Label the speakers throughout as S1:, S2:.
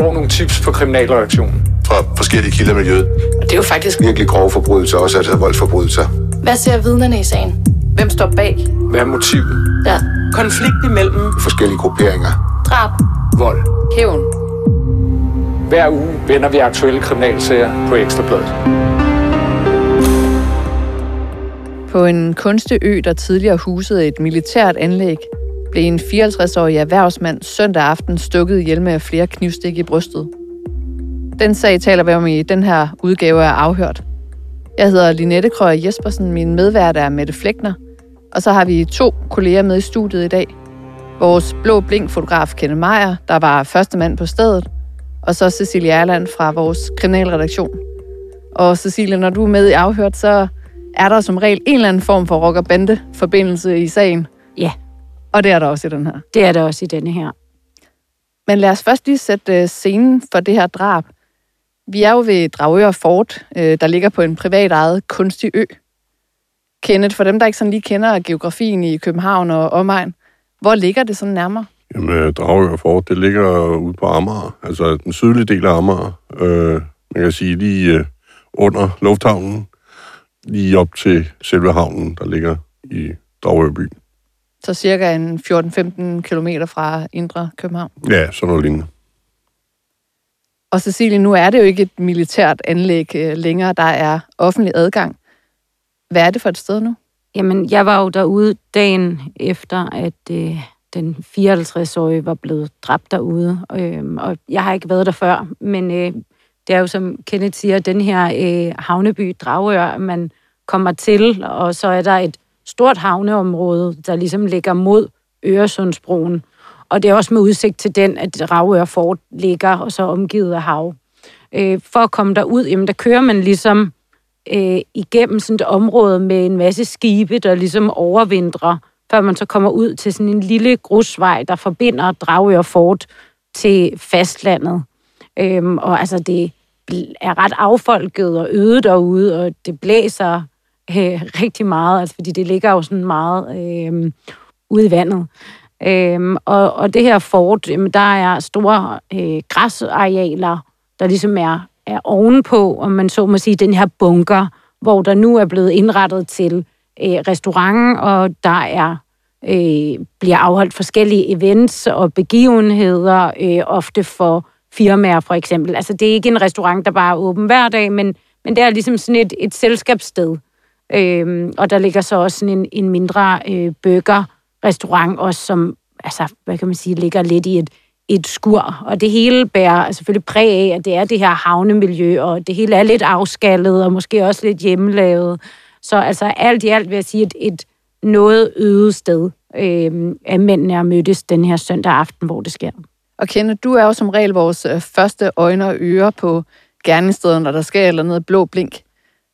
S1: får nogle tips på kriminalreaktionen.
S2: Fra forskellige kilder i miljøet.
S3: Og det er jo faktisk
S2: Virkelig grove forbrydelser, også altså voldsforbrydelser.
S3: Hvad ser vidnerne i sagen? Hvem står bag?
S1: Hvad er motivet?
S3: Ja.
S4: Konflikt imellem
S2: Forskellige grupperinger.
S3: Drab.
S1: Vold.
S3: Hævn.
S1: Hver uge vender vi aktuelle kriminalsager på Ekstrabladet.
S5: På en kunstig ø, der tidligere husede et militært anlæg, blev en 54-årig erhvervsmand søndag aften stukket ihjel med flere knivstik i brystet. Den sag taler vi om i den her udgave af Afhørt. Jeg hedder Linette Krøger Jespersen, min medvært er Mette Flækner, og så har vi to kolleger med i studiet i dag. Vores blå blink-fotograf Kenne Meyer, der var første mand på stedet, og så Cecilie Erland fra vores kriminalredaktion. Og Cecilie, når du er med i Afhørt, så er der som regel en eller anden form for rocker-bande-forbindelse i sagen.
S6: Ja.
S5: Og det er der også i den her.
S6: Det er der også i denne her.
S5: Men lad os først lige sætte øh, scenen for det her drab. Vi er jo ved Dragør Fort, øh, der ligger på en privat ejet kunstig ø. Kenneth, for dem, der ikke sådan lige kender geografien i København og omegn, hvor ligger det sådan nærmere?
S7: Jamen, Dragør Fort, det ligger ude på Amager, altså den sydlige del af Amager. Øh, man kan sige lige øh, under lufthavnen, lige op til selve havnen, der ligger i Dragør by.
S5: Så cirka en 14-15 km fra Indre København.
S7: Ja, sådan noget lignende.
S5: Og Cecilie, nu er det jo ikke et militært anlæg øh, længere, der er offentlig adgang. Hvad er det for et sted nu?
S6: Jamen, jeg var jo derude dagen efter, at øh, den 54-årige var blevet dræbt derude. Øhm, og jeg har ikke været der før, men øh, det er jo, som Kenneth siger, den her øh, havneby Dragør, man kommer til, og så er der et stort havneområde, der ligesom ligger mod Øresundsbroen. Og det er også med udsigt til den, at Dragør Fort ligger, og så omgivet af hav. Øh, for at komme derud, jamen der kører man ligesom øh, igennem sådan et område med en masse skibe, der ligesom overvintrer, før man så kommer ud til sådan en lille grusvej, der forbinder Dragør Fort til fastlandet. Øhm, og altså, det er ret affolket og øde derude, og det blæser øh, rigtig meget, altså, fordi det ligger jo sådan meget øh, ude i vandet. Øhm, og, og det her fort, jamen, der er store øh, græsarealer, der ligesom er, er ovenpå, om man så må sige, den her bunker, hvor der nu er blevet indrettet til øh, restaurant, og der er øh, bliver afholdt forskellige events og begivenheder, øh, ofte for firmaer for eksempel. Altså det er ikke en restaurant, der bare er åben hver dag, men, men det er ligesom sådan et, et selskabssted. Øhm, og der ligger så også sådan en, en mindre øh, burger-restaurant også, som altså, hvad kan man sige, ligger lidt i et, et skur. Og det hele bærer selvfølgelig præg af, at det er det her havnemiljø, og det hele er lidt afskallet, og måske også lidt hjemmelavet. Så altså alt i alt vil jeg sige, et, et noget øde sted, øh, at mændene er mødtes den her søndag aften, hvor det sker.
S5: Og Kenneth, du er jo som regel vores øh, første øjne og ører på gerningsstedet, når der sker eller noget blå blink.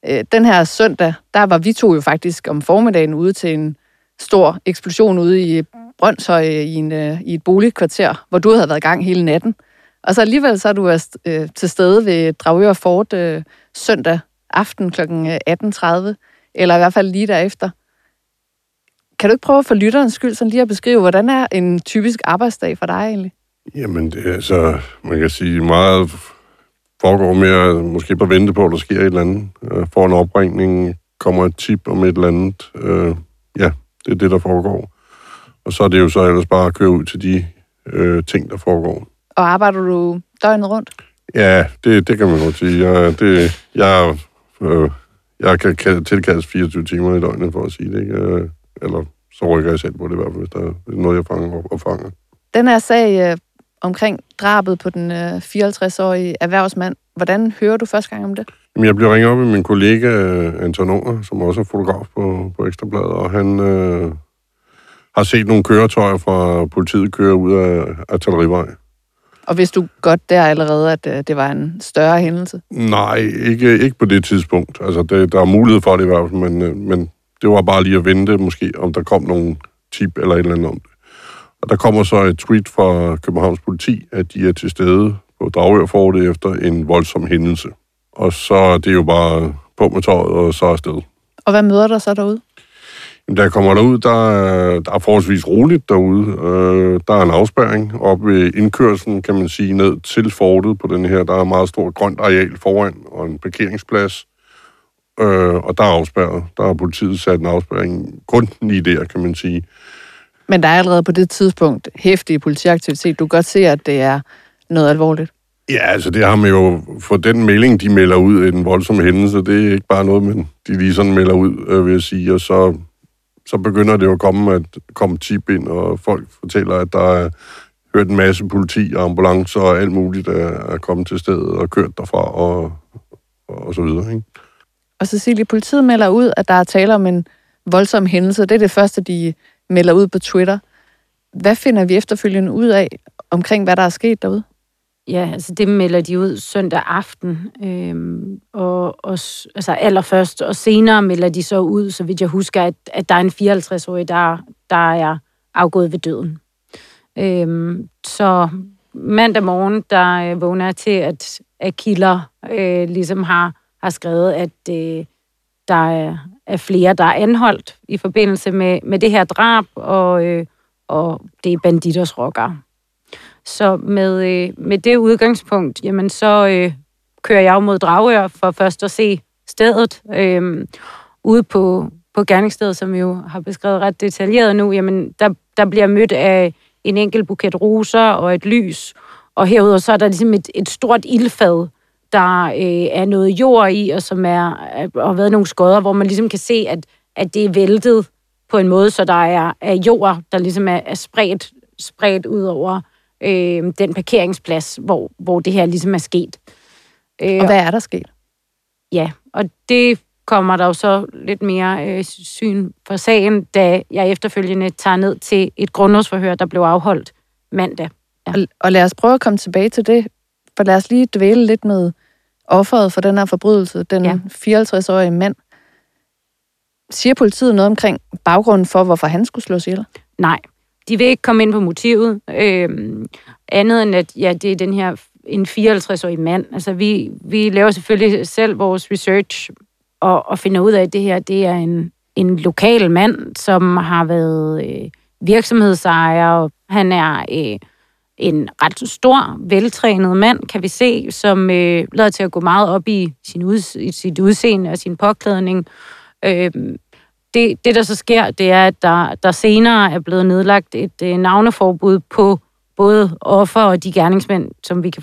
S5: Øh, den her søndag, der var vi to jo faktisk om formiddagen ude til en stor eksplosion ude i Brøndshøj i, en, øh, i et boligkvarter, hvor du havde været i gang hele natten. Og så alligevel så er du øh, til stede ved Dragør Fort øh, søndag aften kl. 18.30, eller i hvert fald lige derefter. Kan du ikke prøve for lytterens skyld sådan lige at beskrive, hvordan er en typisk arbejdsdag for dig egentlig?
S7: Jamen, det er så, man kan sige, meget foregår mere måske på vente på, at der sker et eller andet. Øh, får en opringning, kommer et tip om et eller andet. Øh, ja, det er det, der foregår. Og så er det jo så ellers bare at køre ud til de øh, ting, der foregår.
S5: Og arbejder du døgnet rundt?
S7: Ja, det, det kan man godt sige. Jeg, det, jeg, øh, jeg kan, kan tilkaldes 24 timer i døgnet, for at sige det. Ikke? Øh, Eller så rykker jeg selv på det i hvert fald, hvis der er noget, jeg fanger og fanger.
S5: Den her sag øh, omkring drabet på den øh, 54-årige erhvervsmand, hvordan hører du første gang om det?
S7: Jamen, jeg blev ringet op af min kollega øh, Anton Unger, som også er fotograf på, på Ekstrabladet, og han øh, har set nogle køretøjer fra politiet køre ud af artillerivej.
S5: Og vidste du godt der allerede, at øh, det var en større hændelse?
S7: Nej, ikke, ikke på det tidspunkt. Altså, det, der er mulighed for det i hvert fald, men, øh, men det var bare lige at vente, måske, om der kom nogle tip eller et eller andet om det. Og der kommer så et tweet fra Københavns politi, at de er til stede på Dragør Forte efter en voldsom hændelse. Og så er det jo bare på med tøjet og så afsted.
S5: Og hvad møder der så derude?
S7: Da jeg kommer derud, der, er- der er forholdsvis roligt derude. Øh, der er en afspærring op ved indkørslen, kan man sige, ned til fortet på den her. Der er et meget stort grønt areal foran og en parkeringsplads. Øh, og der er afspærret. Der har politiet sat en afspærring kun lige der, kan man sige.
S5: Men der er allerede på det tidspunkt hæftig politiaktivitet. Du kan godt se, at det er noget alvorligt.
S7: Ja, altså det har man jo, for den melding, de melder ud i den voldsomme hændelse, det er ikke bare noget, men de lige sådan melder ud, øh, vil jeg sige, og så, så begynder det jo at komme, at komme tip ind, og folk fortæller, at der er hørt en masse politi og ambulancer og alt muligt er, er kommet til stedet og kørt derfra og, og så videre, ikke?
S5: Og Cecilie, politiet melder ud, at der er tale om en voldsom hændelse. Det er det første, de melder ud på Twitter. Hvad finder vi efterfølgende ud af omkring, hvad der er sket derude?
S6: Ja, altså det melder de ud søndag aften, øhm, og, og altså allerførst, og senere melder de så ud, så vidt jeg husker, at, at der er en 54-årig, der, der er afgået ved døden. Øhm, så mandag morgen, der øh, vågner jeg til, at, at kilder øh, ligesom har, har skrevet, at øh, der er, er flere, der er anholdt i forbindelse med, med det her drab, og, øh, og det er banditers rockere. Så med, øh, med det udgangspunkt, jamen så øh, kører jeg jo mod Dragør for først at se stedet. Øh, ude på, på gerningsstedet, som vi jo har beskrevet ret detaljeret nu, jamen der, der bliver mødt af en enkelt buket roser og et lys, og herudover så er der ligesom et, et stort ildfad, der øh, er noget jord i, og som er, øh, og har været nogle skodder, hvor man ligesom kan se, at, at det er væltet på en måde, så der er, er jord, der ligesom er, er spredt, spredt ud over øh, den parkeringsplads, hvor, hvor det her ligesom er sket. Øh,
S5: Og hvad er der sket?
S6: Ja, og det kommer der jo så lidt mere øh, syn for sagen, da jeg efterfølgende tager ned til et grundlovsforhør, der blev afholdt mandag.
S5: Og, og lad os prøve at komme tilbage til det, for lad os lige dvæle lidt med offeret for den her forbrydelse, den
S6: Ja.
S5: ja. 54-årige mand. Siger politiet noget omkring baggrunden for, hvorfor han skulle slås ihjel?
S6: Nej, de vil ikke komme ind på motivet, øh, andet end at ja, det er den her en 54-årig mand. Altså vi, vi laver selvfølgelig selv vores research og, og finder ud af, at det her det er en, en lokal mand, som har været øh, virksomhedsejer. Han er øh, en ret stor, veltrænet mand, kan vi se, som øh, lader til at gå meget op i, sin ud, i sit udseende og sin påklædning. Øh, det, det, der så sker, det er, at der, der senere er blevet nedlagt et øh, navneforbud på både offer og de gerningsmænd, som vi kan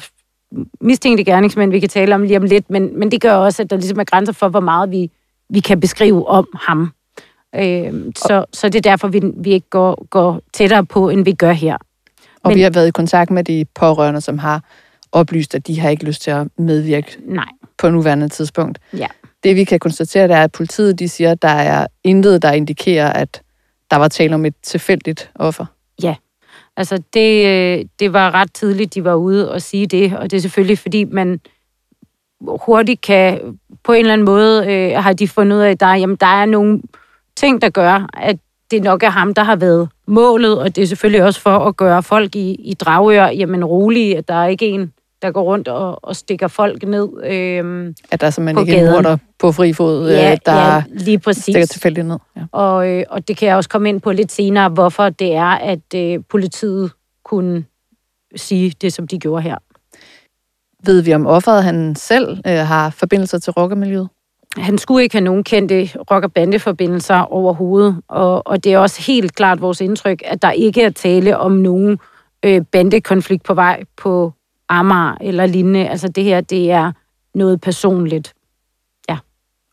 S6: mistænkte gerningsmænd, vi kan tale om lige om lidt, men, men det gør også, at der ligesom er grænser for, hvor meget vi, vi kan beskrive om ham. Øh, så, så det er derfor, vi, vi ikke går, går tættere på, end vi gør her.
S5: Og
S6: Men-
S5: vi har været i kontakt med de pårørende, som har oplyst, at de har ikke lyst til at medvirke
S6: Nej.
S5: på nuværende tidspunkt.
S6: Ja.
S5: Det vi kan konstatere, det er, at politiet de siger, at der er intet, der indikerer, at der var tale om et tilfældigt offer.
S6: Ja, Altså, det, øh, det var ret tidligt, de var ude og sige det, og det er selvfølgelig, fordi man hurtigt kan, på en eller anden måde, øh, har de fundet ud af, at der, jamen, der er nogle ting, der gør, at det nok er ham, der har været målet, og det er selvfølgelig også for at gøre folk i, i Dragør, jamen rolige, at der er ikke en, der går rundt og, og stikker folk ned. Øh,
S5: At der simpelthen
S6: På
S5: ikke er en
S6: gaden.
S5: morder på fri fod,
S6: ja,
S5: øh, der
S6: ja, lige præcis.
S5: stikker tilfældigt ned. Ja.
S6: Og, øh, og det kan jeg også komme ind på lidt senere, hvorfor det er, at øh, politiet kunne sige det, som de gjorde her.
S5: Ved vi, om offeret han selv øh, har forbindelser til rockermiljøet?
S6: Han skulle ikke have nogen kendte rock- og bandeforbindelser overhovedet, og, og det er også helt klart vores indtryk, at der ikke er tale om nogen øh, bandekonflikt på vej på Amager eller lignende. Altså det her, det er noget personligt.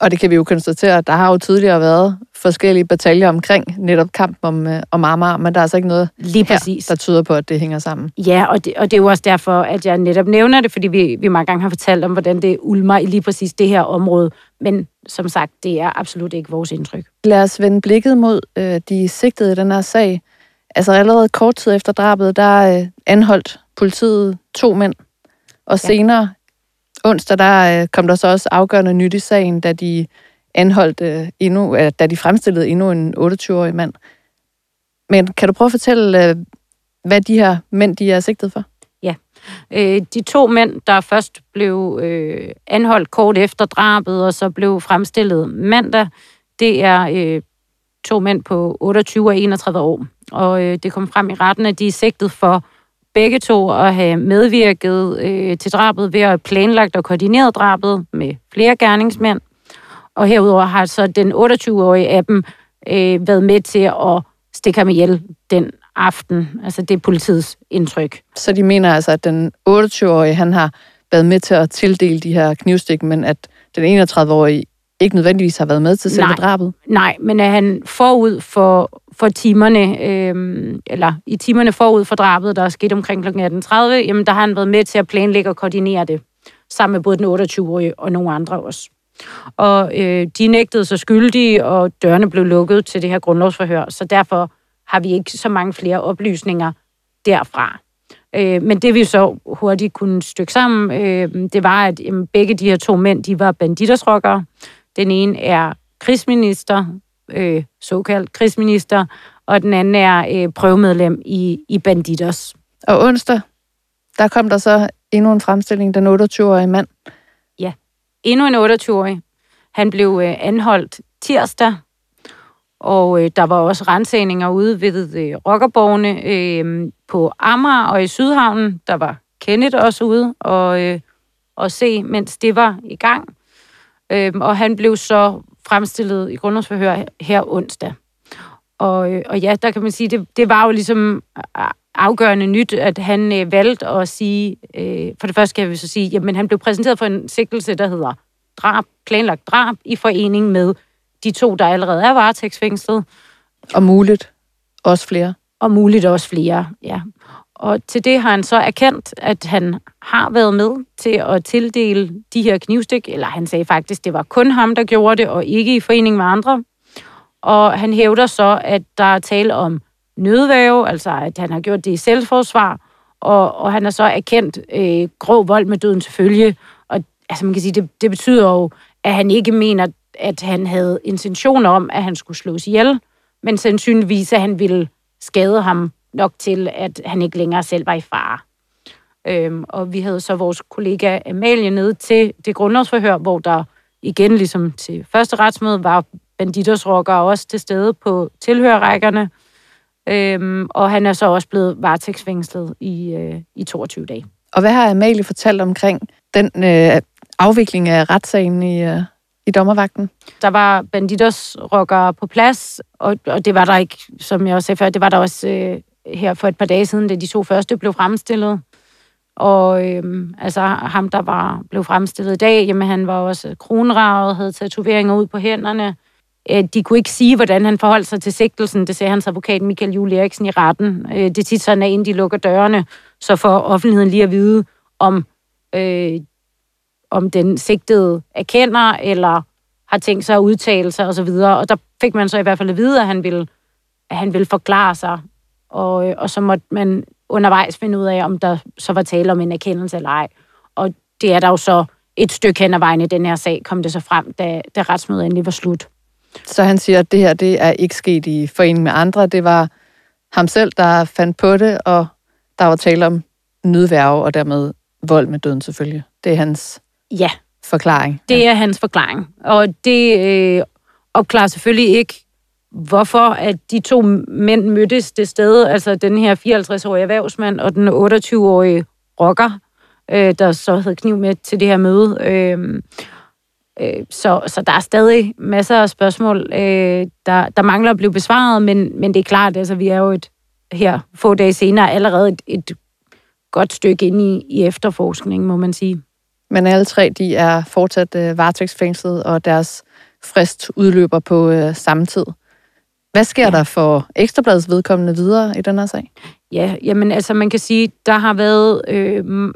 S5: Og det kan vi jo konstatere, at der har jo tidligere været forskellige bataljer omkring netop kampen om, øh, om Amager, men der er altså ikke noget
S6: Lige
S5: her,
S6: præcis.
S5: der tyder på, at det hænger sammen.
S6: Ja, og det, og det er jo også derfor, at jeg netop nævner det, fordi vi, vi mange gange har fortalt om, hvordan det ulmer i lige præcis det her område. Men som sagt, det er absolut ikke vores indtryk.
S5: Lad os vende blikket mod øh, de sigtede i den her sag. Altså allerede kort tid efter drabet, der øh, anholdt politiet to mænd. Og
S6: Ja.
S5: senere, onsdag, der øh, kom der så også afgørende nyt i sagen, da de anholdt øh, endnu, øh, da de fremstillede endnu en 28-årig mand. Men kan du prøve at fortælle, øh, hvad de her mænd, de er sigtet for?
S6: Øh, de to mænd, der først blev øh, anholdt kort efter drabet, og så blev fremstillet mandag, det er øh, to mænd på 28 og 31 år. Og øh, det kom frem i retten, at de er sigtet for begge to at have medvirket øh, til drabet ved at have planlagt og koordineret drabet med flere gerningsmænd. Og herudover har så den 28-årige af dem øh, været med til at stikke ham ihjel den aften. Altså det er politiets indtryk.
S5: Så de mener altså, at den 28-årige, han har været med til at tildele de her knivstik, men at den 31-årige ikke nødvendigvis har været med til selve
S6: Nej.
S5: drabet?
S6: Nej, men er han forud for, for timerne, øh, eller i timerne forud for drabet, der er sket omkring kl. 18.30, jamen der har han været med til at planlægge og koordinere det, sammen med både den 28-årige og nogle andre også. Og øh, de nægtede sig skyldige, og dørene blev lukket til det her grundlovsforhør, så derfor har vi ikke så mange flere oplysninger derfra. Øh, men det vi så hurtigt kunne stykke sammen, øh, det var, at jamen, begge de her to mænd, de var banditersrokkere. Den ene er krigsminister, øh, såkaldt krigsminister, og den anden er øh, prøvemedlem i, i Banditers.
S5: Og onsdag, der kom der så endnu en fremstilling, den 28-årige mand.
S6: Endnu en 28-årig. Han blev øh, anholdt tirsdag, og øh, der var også rensagninger ude ved øh, rockerborgene øh, på Amager og i Sydhavnen. Der var Kenneth også ude og, øh, og se, mens det var i gang. Øh, og han blev så fremstillet i grundlovsforhør her onsdag. Og, øh, og ja, der kan man sige, det, det var jo ligesom afgørende nyt, at han øh, valgte at sige, øh, for det første kan vi så sige, jamen han blev præsenteret for en sigtelse, der hedder drab, planlagt drab, i forening med de to, der allerede er varetægtsfængslet,
S5: Og muligt også flere.
S6: og muligt også flere, ja. Og til det har han så erkendt, at han har været med til at tildele de her knivstik, eller han sagde faktisk, det var kun ham, der gjorde det, og ikke i forening med andre. Og han hævder så, at der er tale om nødvæve, altså at han har gjort det i selvforsvar, og, og han har så erkendt øh, grov vold med døden til følge. Og altså man kan sige, det, det betyder jo, at han ikke mener, at han havde intentioner om, at han skulle slås ihjel, men sandsynligvis, at han ville skade ham nok til, at han ikke længere selv var i fare. Øhm, og vi havde så vores kollega Amalie nede til det grundlovsforhør, hvor der igen, ligesom til første retsmøde, var banditersrockere også til stede på tilhørrækkerne. Øhm, og han er så også blevet varetægtsfængslet i, øh, i 22 dage.
S5: Og hvad har Amalie fortalt omkring den øh, afvikling af retssagen i, øh, i dommervagten?
S6: Der var banditersrockere på plads, og, og det var der ikke, som jeg også sagde før, det var der også øh, her for et par dage siden, da de to første blev fremstillet. Og øhm, altså ham, der var, blev fremstillet i dag, jamen han var også kronravet, havde tatoveringer ud på hænderne. Øh, de kunne ikke sige, hvordan han forholdt sig til sigtelsen. Det sagde hans advokat Michael Juel Eriksen i retten. Øh, det er tit sådan, at inden de lukker dørene, så får offentligheden lige at vide, om, øh, om den sigtede erkender, eller har tænkt sig at udtale sig osv. Og der fik man så i hvert fald at vide, at han ville, at han ville forklare sig. Og, øh, og så måtte man undervejs finde ud af, om der så var tale om en erkendelse eller ej. Og det er der jo så et stykke hen ad vejen i den her sag, kom det så frem, da, da retsmødet endelig var slut.
S5: Så han siger, at det her det er ikke sket i forening med andre. Det var ham selv, der fandt på det, og der var tale om nødværve og dermed vold med døden selvfølgelig. Det er hans
S6: Ja,
S5: forklaring.
S6: det er hans forklaring. Og det øh, opklarer selvfølgelig ikke, hvorfor at de to mænd mødtes det sted, altså den her 54-årige erhvervsmand og den 28-årige rocker, øh, der så havde kniv med til det her møde. Øh, øh, så, så der er stadig masser af spørgsmål, øh, der, der mangler at blive besvaret, men, men det er klart, altså vi er jo et, her få dage senere allerede et, et godt stykke ind i, i efterforskningen, må man sige.
S5: Men alle tre, de er fortsat øh, varetægtsfængslet, og deres frist udløber på øh, samme tid. Hvad sker ja. der for Ekstrabladets vedkommende videre i den her sag?
S6: Ja, jamen altså man kan sige, der har været øh,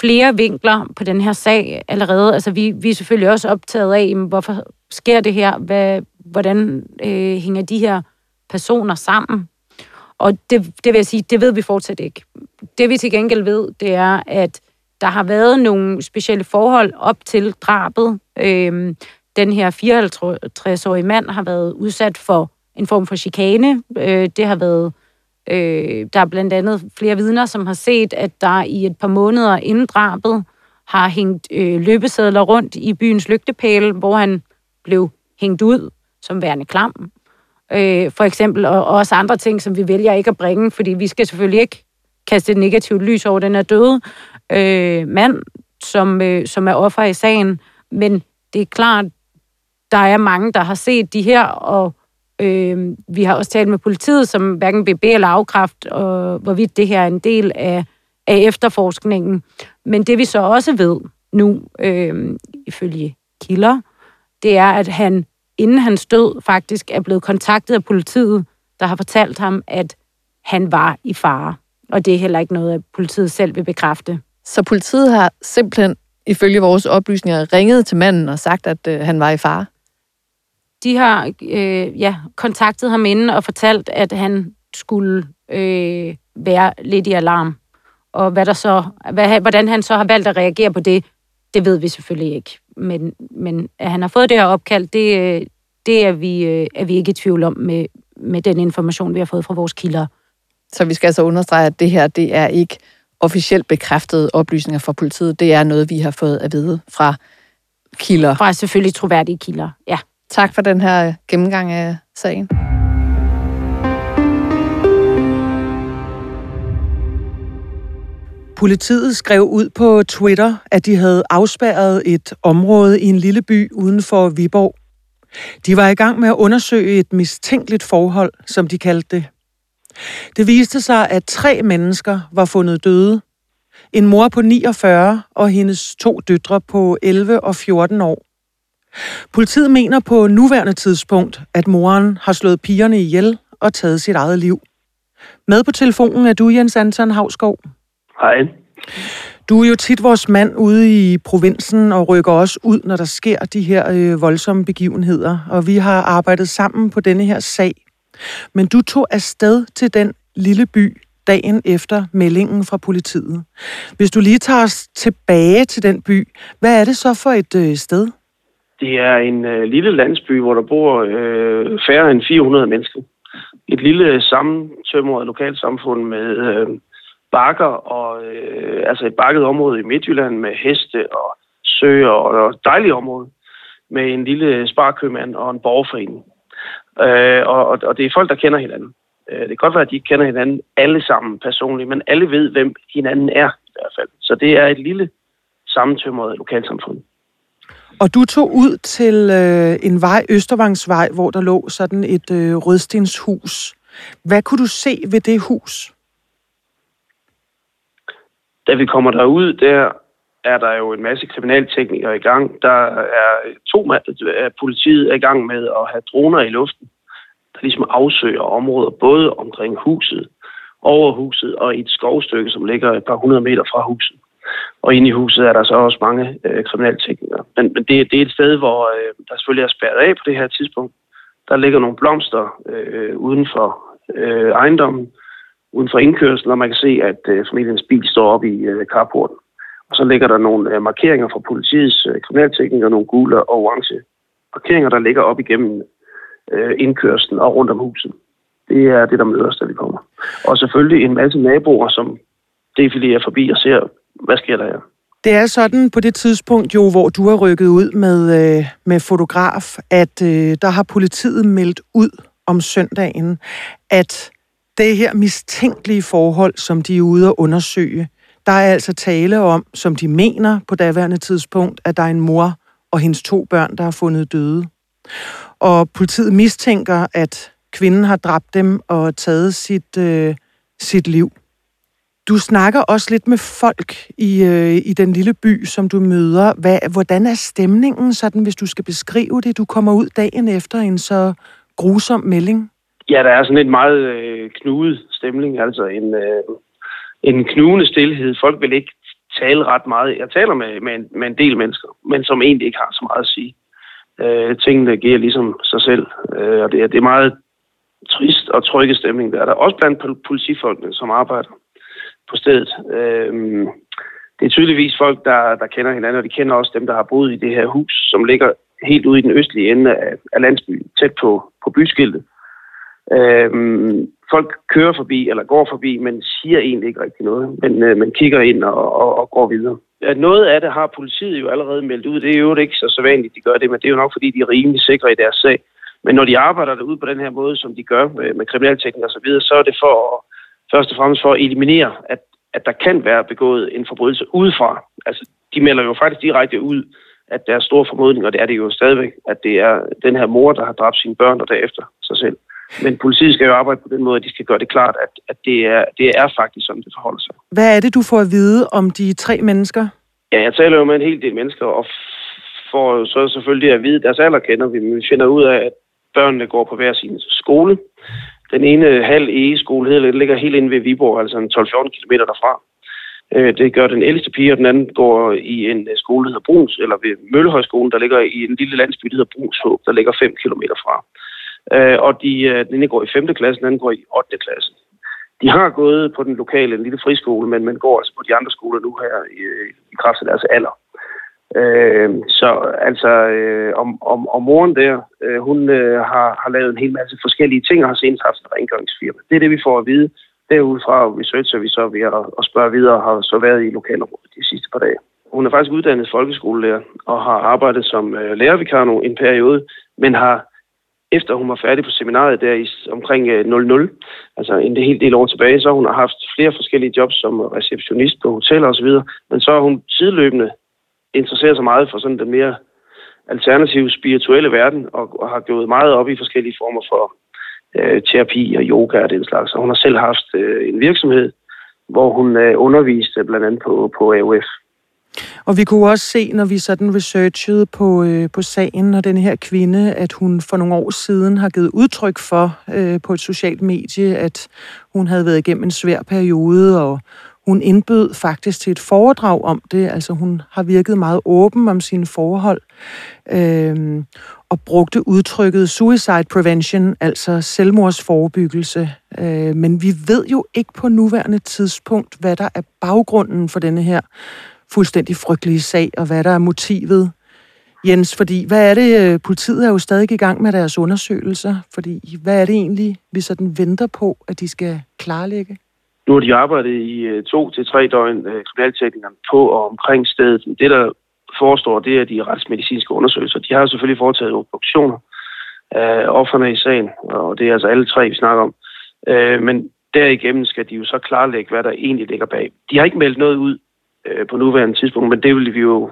S6: flere vinkler på den her sag allerede. Altså vi, vi er selvfølgelig også optaget af, jamen, hvorfor sker det her? Hvad, hvordan øh, hænger de her personer sammen? Og det, det vil jeg sige, det ved vi fortsat ikke. Det vi til gengæld ved, det er, at der har været nogle specielle forhold op til drabet. Øh, den her 54-årige mand har været udsat for en form for chikane. Øh, det har været Øh, der er blandt andet flere vidner, som har set, at der i et par måneder inden drabet har hængt øh, løbesedler rundt i byens lygtepæle, hvor han blev hængt ud som værende klam. Øh, for eksempel, og, og også andre ting, som vi vælger ikke at bringe, fordi vi skal selvfølgelig ikke kaste et negativt lys over den her døde øh, mand, som, øh, som er offer i sagen. Men det er klart, der er mange, der har set de her, og øh, vi har også talt med politiet, som hverken BB eller afkræft, og hvorvidt det her er en del af, af efterforskningen. Men det vi så også ved nu, øh, ifølge kilder, det er, at han inden han stød, faktisk er blevet kontaktet af politiet, der har fortalt ham, at han var i fare. Og det er heller ikke noget, at politiet selv vil bekræfte.
S5: Så politiet har simpelthen, ifølge vores oplysninger, ringet til manden og sagt, at øh, han var i fare?
S6: De har øh, ja, kontaktet ham inden og fortalt, at han skulle øh, være lidt i alarm. Og hvad der så, hvad, hvordan han så har valgt at reagere på det, det ved vi selvfølgelig ikke. Men, men at han har fået det her opkald, det, det er, vi, øh, er vi ikke i tvivl om med, med den information, vi har fået fra vores kilder.
S5: Så vi skal altså understrege, at det her, det er ikke officielt bekræftede oplysninger fra politiet. Det er noget, vi har fået at vide fra kilder.
S6: Fra selvfølgelig troværdige kilder, ja.
S5: Tak for den her gennemgang af sagen.
S4: Politiet skrev ud på Twitter, at de havde afspærret et område i en lille by uden for Viborg. De var i gang med at undersøge et mistænkeligt forhold, som de kaldte det. Det viste sig, at tre mennesker var fundet døde. En mor på 49 og hendes to døtre på 11 og 14 år. Politiet mener på nuværende tidspunkt, at moren har slået pigerne ihjel og taget sit eget liv. Med på telefonen er du, Jens Anton Havskov.
S8: Hej.
S4: Du er jo tit vores mand ude i provinsen og rykker også ud, når der sker de her øh, voldsomme begivenheder. Og vi har arbejdet sammen på denne her sag. Men du tog afsted til den lille by dagen efter meldingen fra politiet. Hvis du lige tager os tilbage til den by, hvad er det så for et øh, sted?
S8: Det er en øh, lille landsby, hvor der bor øh, færre end 400 mennesker. Et lille sammentømret lokalsamfund med øh, bakker og øh, altså et bakket område i Midtjylland med heste og søer og et dejligt område med en lille sparkøbmand og en borgerforening. Øh, og, og det er folk, der kender hinanden. Øh, det kan godt være, at de ikke kender hinanden alle sammen personligt, men alle ved, hvem hinanden er i hvert fald. Så det er et lille sammentømret lokalsamfund.
S4: Og du tog ud til øh, en vej, Østervangsvej, hvor der lå sådan et øh, rødstenshus. Hvad kunne du se ved det hus?
S8: Da vi kommer derud, der er der jo en masse kriminalteknikere i gang. Der er to af øh, politiet er i gang med at have droner i luften, der ligesom afsøger områder både omkring huset, over huset og i et skovstykke, som ligger et par hundrede meter fra huset. Og inde i huset er der så også mange øh, kriminalteknikere. Men, men det, det er et sted, hvor øh, der selvfølgelig er spærret af på det her tidspunkt. Der ligger nogle blomster øh, uden for øh, ejendommen, uden for indkørslen, og man kan se, at øh, familiens bil står op i øh, carporten. Og så ligger der nogle øh, markeringer fra politiets øh, kriminalteknikere, nogle gule og orange markeringer, der ligger op igennem øh, indkørslen og rundt om huset. Det er det, der møder os, da vi kommer. Og selvfølgelig en masse naboer, som defilerer forbi og ser, hvad sker der her.
S4: Det er sådan på det tidspunkt, jo, hvor du har rykket ud med, øh, med fotograf, at øh, der har politiet meldt ud om søndagen, at det her mistænkelige forhold, som de er ude at undersøge, der er altså tale om, som de mener på daværende tidspunkt, at der er en mor og hendes to børn, der har fundet døde. Og politiet mistænker, at kvinden har dræbt dem og taget sit, øh, sit liv. Du snakker også lidt med folk i, øh, i den lille by, som du møder. Hvad, hvordan er stemningen, sådan, hvis du skal beskrive det? Du kommer ud dagen efter en så grusom melding.
S8: Ja, der er sådan en meget øh, knudet stemning, altså en, øh, en knugende stillhed. Folk vil ikke tale ret meget. Jeg taler med, med, en, med en del mennesker, men som egentlig ikke har så meget at sige. Øh, tingene giver ligesom sig selv, øh, og det er, det er meget trist og trygge stemning, der er der. Også blandt politifolkene, som arbejder på stedet. Øh, det er tydeligvis folk, der, der kender hinanden, og de kender også dem, der har boet i det her hus, som ligger helt ude i den østlige ende af, af landsbyen, tæt på, på byskiltet. Øh, folk kører forbi, eller går forbi, men siger egentlig ikke rigtig noget, men, øh, man kigger ind og, og, og går videre. At noget af det har politiet jo allerede meldt ud. Det er jo ikke så sædvanligt, de gør det, men det er jo nok, fordi de er rimelig sikre i deres sag. Men når de arbejder derude på den her måde, som de gør med, med kriminalteknik og så videre, så er det for at, først og fremmest for at eliminere, at, at der kan være begået en forbrydelse udefra. Altså, de melder jo faktisk direkte ud, at der er store formodninger, og det er det jo stadigvæk, at det er den her mor, der har dræbt sine børn og derefter sig selv. Men politiet skal jo arbejde på den måde, at de skal gøre det klart, at, at det, er, det er faktisk sådan, det forholder sig.
S4: Hvad er det, du får at vide om de tre mennesker?
S8: Ja, jeg taler jo med en hel del mennesker, og får jo så selvfølgelig at vide, deres alder kender vi, men vi finder ud af, at børnene går på hver sin skole. Den ene halv egeskole hedder, ligger helt inde ved Viborg, altså 12-14 km derfra. Øh, det gør den ældste pige, og den anden går i en øh, skole, der hedder Bruns, eller ved Møllehøjskolen, der ligger i en lille landsby, der hedder Brunshåb, der ligger 5 km fra. Øh, og de, den ene går i 5. klasse, den anden går i 8. klasse. De har gået på den lokale en lille friskole, men man går altså på de andre skoler nu her i, i kraft af deres alder. Øh, så altså, øh, om, om, om moren der, øh, hun øh, har, har lavet en hel masse forskellige ting og har senest haft en rengøringsfirma. Det er det, vi får at vide. Derudfra researcher vi så ved at, at spørge videre og har så været i lokalområdet de sidste par dage. Hun er faktisk uddannet folkeskolelærer og har arbejdet som øh, lærervikar nu en periode, men har efter hun var færdig på seminaret der i omkring øh, 00, altså en hel del år tilbage, så hun har haft flere forskellige jobs som receptionist på hoteller osv., men så har hun sideløbende interesserer sig meget for sådan den mere alternative spirituelle verden, og, og har gået meget op i forskellige former for øh, terapi og yoga og den slags. Og hun har selv haft øh, en virksomhed, hvor hun øh, underviste blandt andet på, på AOF.
S4: Og vi kunne også se, når vi sådan researchede på, øh, på sagen og den her kvinde, at hun for nogle år siden har givet udtryk for øh, på et socialt medie, at hun havde været igennem en svær periode, og hun indbød faktisk til et foredrag om det. Altså hun har virket meget åben om sine forhold, øh, og brugte udtrykket suicide prevention, altså selvmordsforebyggelse. Øh, men vi ved jo ikke på nuværende tidspunkt, hvad der er baggrunden for denne her fuldstændig frygtelige sag, og hvad der er motivet. Jens, fordi hvad er det, øh, politiet er jo stadig i gang med deres undersøgelser, fordi hvad er det egentlig, vi sådan venter på, at de skal klarlægge?
S8: Nu har de arbejdet i øh, to til tre døgn, øh, kriminalteknikerne, på og omkring stedet. Det, der forestår, det er de retsmedicinske undersøgelser. De har selvfølgelig foretaget obduktioner øh, af offerne i sagen, og det er altså alle tre, vi snakker om. Men derigennem skal de jo så klarlægge, hvad der egentlig ligger bag. De har ikke meldt noget ud på nuværende tidspunkt, men det vil vi jo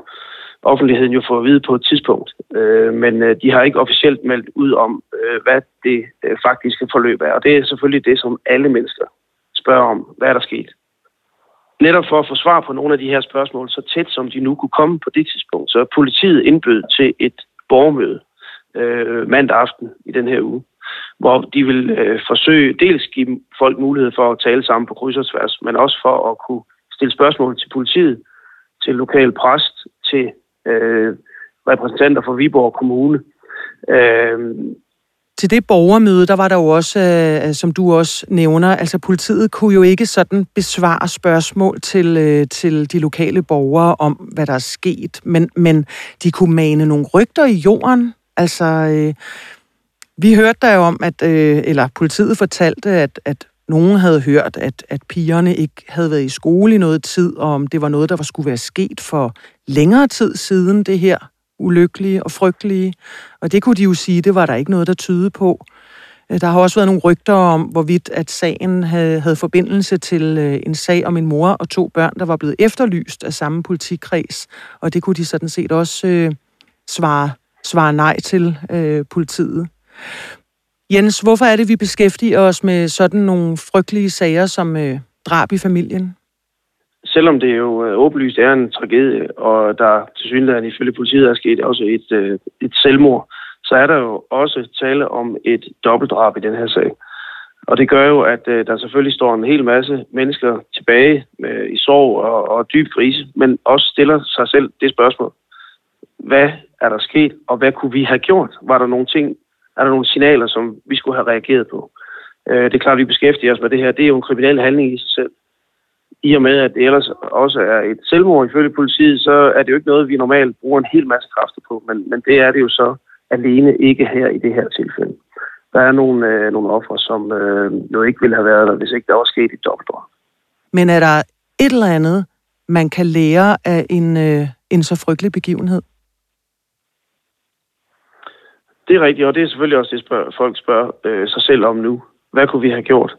S8: offentligheden jo få at vide på et tidspunkt. Øh, men øh, de har ikke officielt meldt ud om, øh, hvad det øh, faktiske forløb er. Og det er selvfølgelig det, som alle mennesker spørge om. Hvad er der sket? Netop for at få svar på nogle af de her spørgsmål, så tæt som de nu kunne komme på det tidspunkt, så er politiet indbød til et borgermøde øh, mandag aften i den her uge, hvor de vil øh, forsøge dels give folk mulighed for at tale sammen på kryds og tværs, men også for at kunne stille spørgsmål til politiet, til lokal præst, til øh, repræsentanter for Viborg Kommune. Øh,
S4: til det borgermøde, der var der jo også, øh, øh, som du også nævner, altså politiet kunne jo ikke sådan besvare spørgsmål til, øh, til de lokale borgere om, hvad der er sket, men, men de kunne mane nogle rygter i jorden. Altså, øh, vi hørte der jo om, at, øh, eller politiet fortalte, at, at nogen havde hørt, at, at pigerne ikke havde været i skole i noget tid, og om det var noget, der var skulle være sket for længere tid siden, det her ulykkelige og frygtelige. Og det kunne de jo sige, det var der ikke noget, der tydede på. Øh, der har også været nogle rygter om, hvorvidt at sagen havde, havde forbindelse til øh, en sag om en mor og to børn, der var blevet efterlyst af samme politikreds. Og det kunne de sådan set også øh, svare, svare nej til øh, politiet. Jens, hvorfor er det, vi beskæftiger os med sådan nogle frygtelige sager som øh, drab i familien?
S8: Selvom det jo øh, åbenlyst er en tragedie, og der til synligheden ifølge politiet er sket også et, øh, et selvmord, så er der jo også tale om et dobbeltdrab i den her sag. Og det gør jo, at øh, der selvfølgelig står en hel masse mennesker tilbage med, i sorg og, og dyb krise, men også stiller sig selv det spørgsmål. Hvad er der sket, og hvad kunne vi have gjort? Var der nogle ting, er der nogle signaler, som vi skulle have reageret på. Øh, det er klart, at vi beskæftiger os med det her. Det er jo en kriminel handling i sig selv. I og med, at det ellers også er et selvmord ifølge politiet, så er det jo ikke noget, vi normalt bruger en hel masse kræfter på. Men, men det er det jo så alene ikke her i det her tilfælde. Der er nogle, øh, nogle ofre, som øh, jo ikke ville have været der, hvis ikke der var sket et dobbeltdrab.
S4: Men er der et eller andet, man kan lære af en, øh, en så frygtelig begivenhed?
S8: Det er rigtigt, og det er selvfølgelig også det, spørg, folk spørger øh, sig selv om nu. Hvad kunne vi have gjort?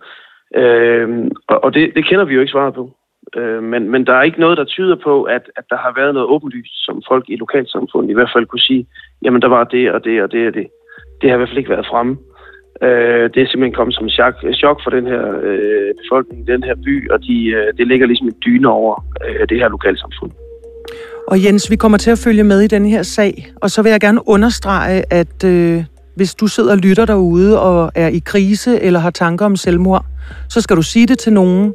S8: Øh, og og det, det kender vi jo ikke svaret på. Øh, men, men der er ikke noget, der tyder på, at, at der har været noget åbenlyst, som folk i lokalsamfundet i hvert fald kunne sige, jamen der var det og det og det og det. Det har i hvert fald ikke været fremme. Øh, det er simpelthen kommet som chok, chok for den her øh, befolkning, den her by, og de, øh, det ligger ligesom en dyne over øh, det her lokalsamfund.
S4: Og Jens, vi kommer til at følge med i den her sag, og så vil jeg gerne understrege, at øh, hvis du sidder og lytter derude og er i krise eller har tanker om selvmord, så skal du sige det til nogen,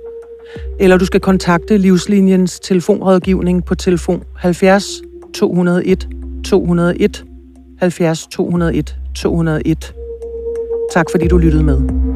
S4: eller du skal kontakte Livslinjens telefonrådgivning på telefon 70 201 201 70 201 201. Tak fordi du lyttede med.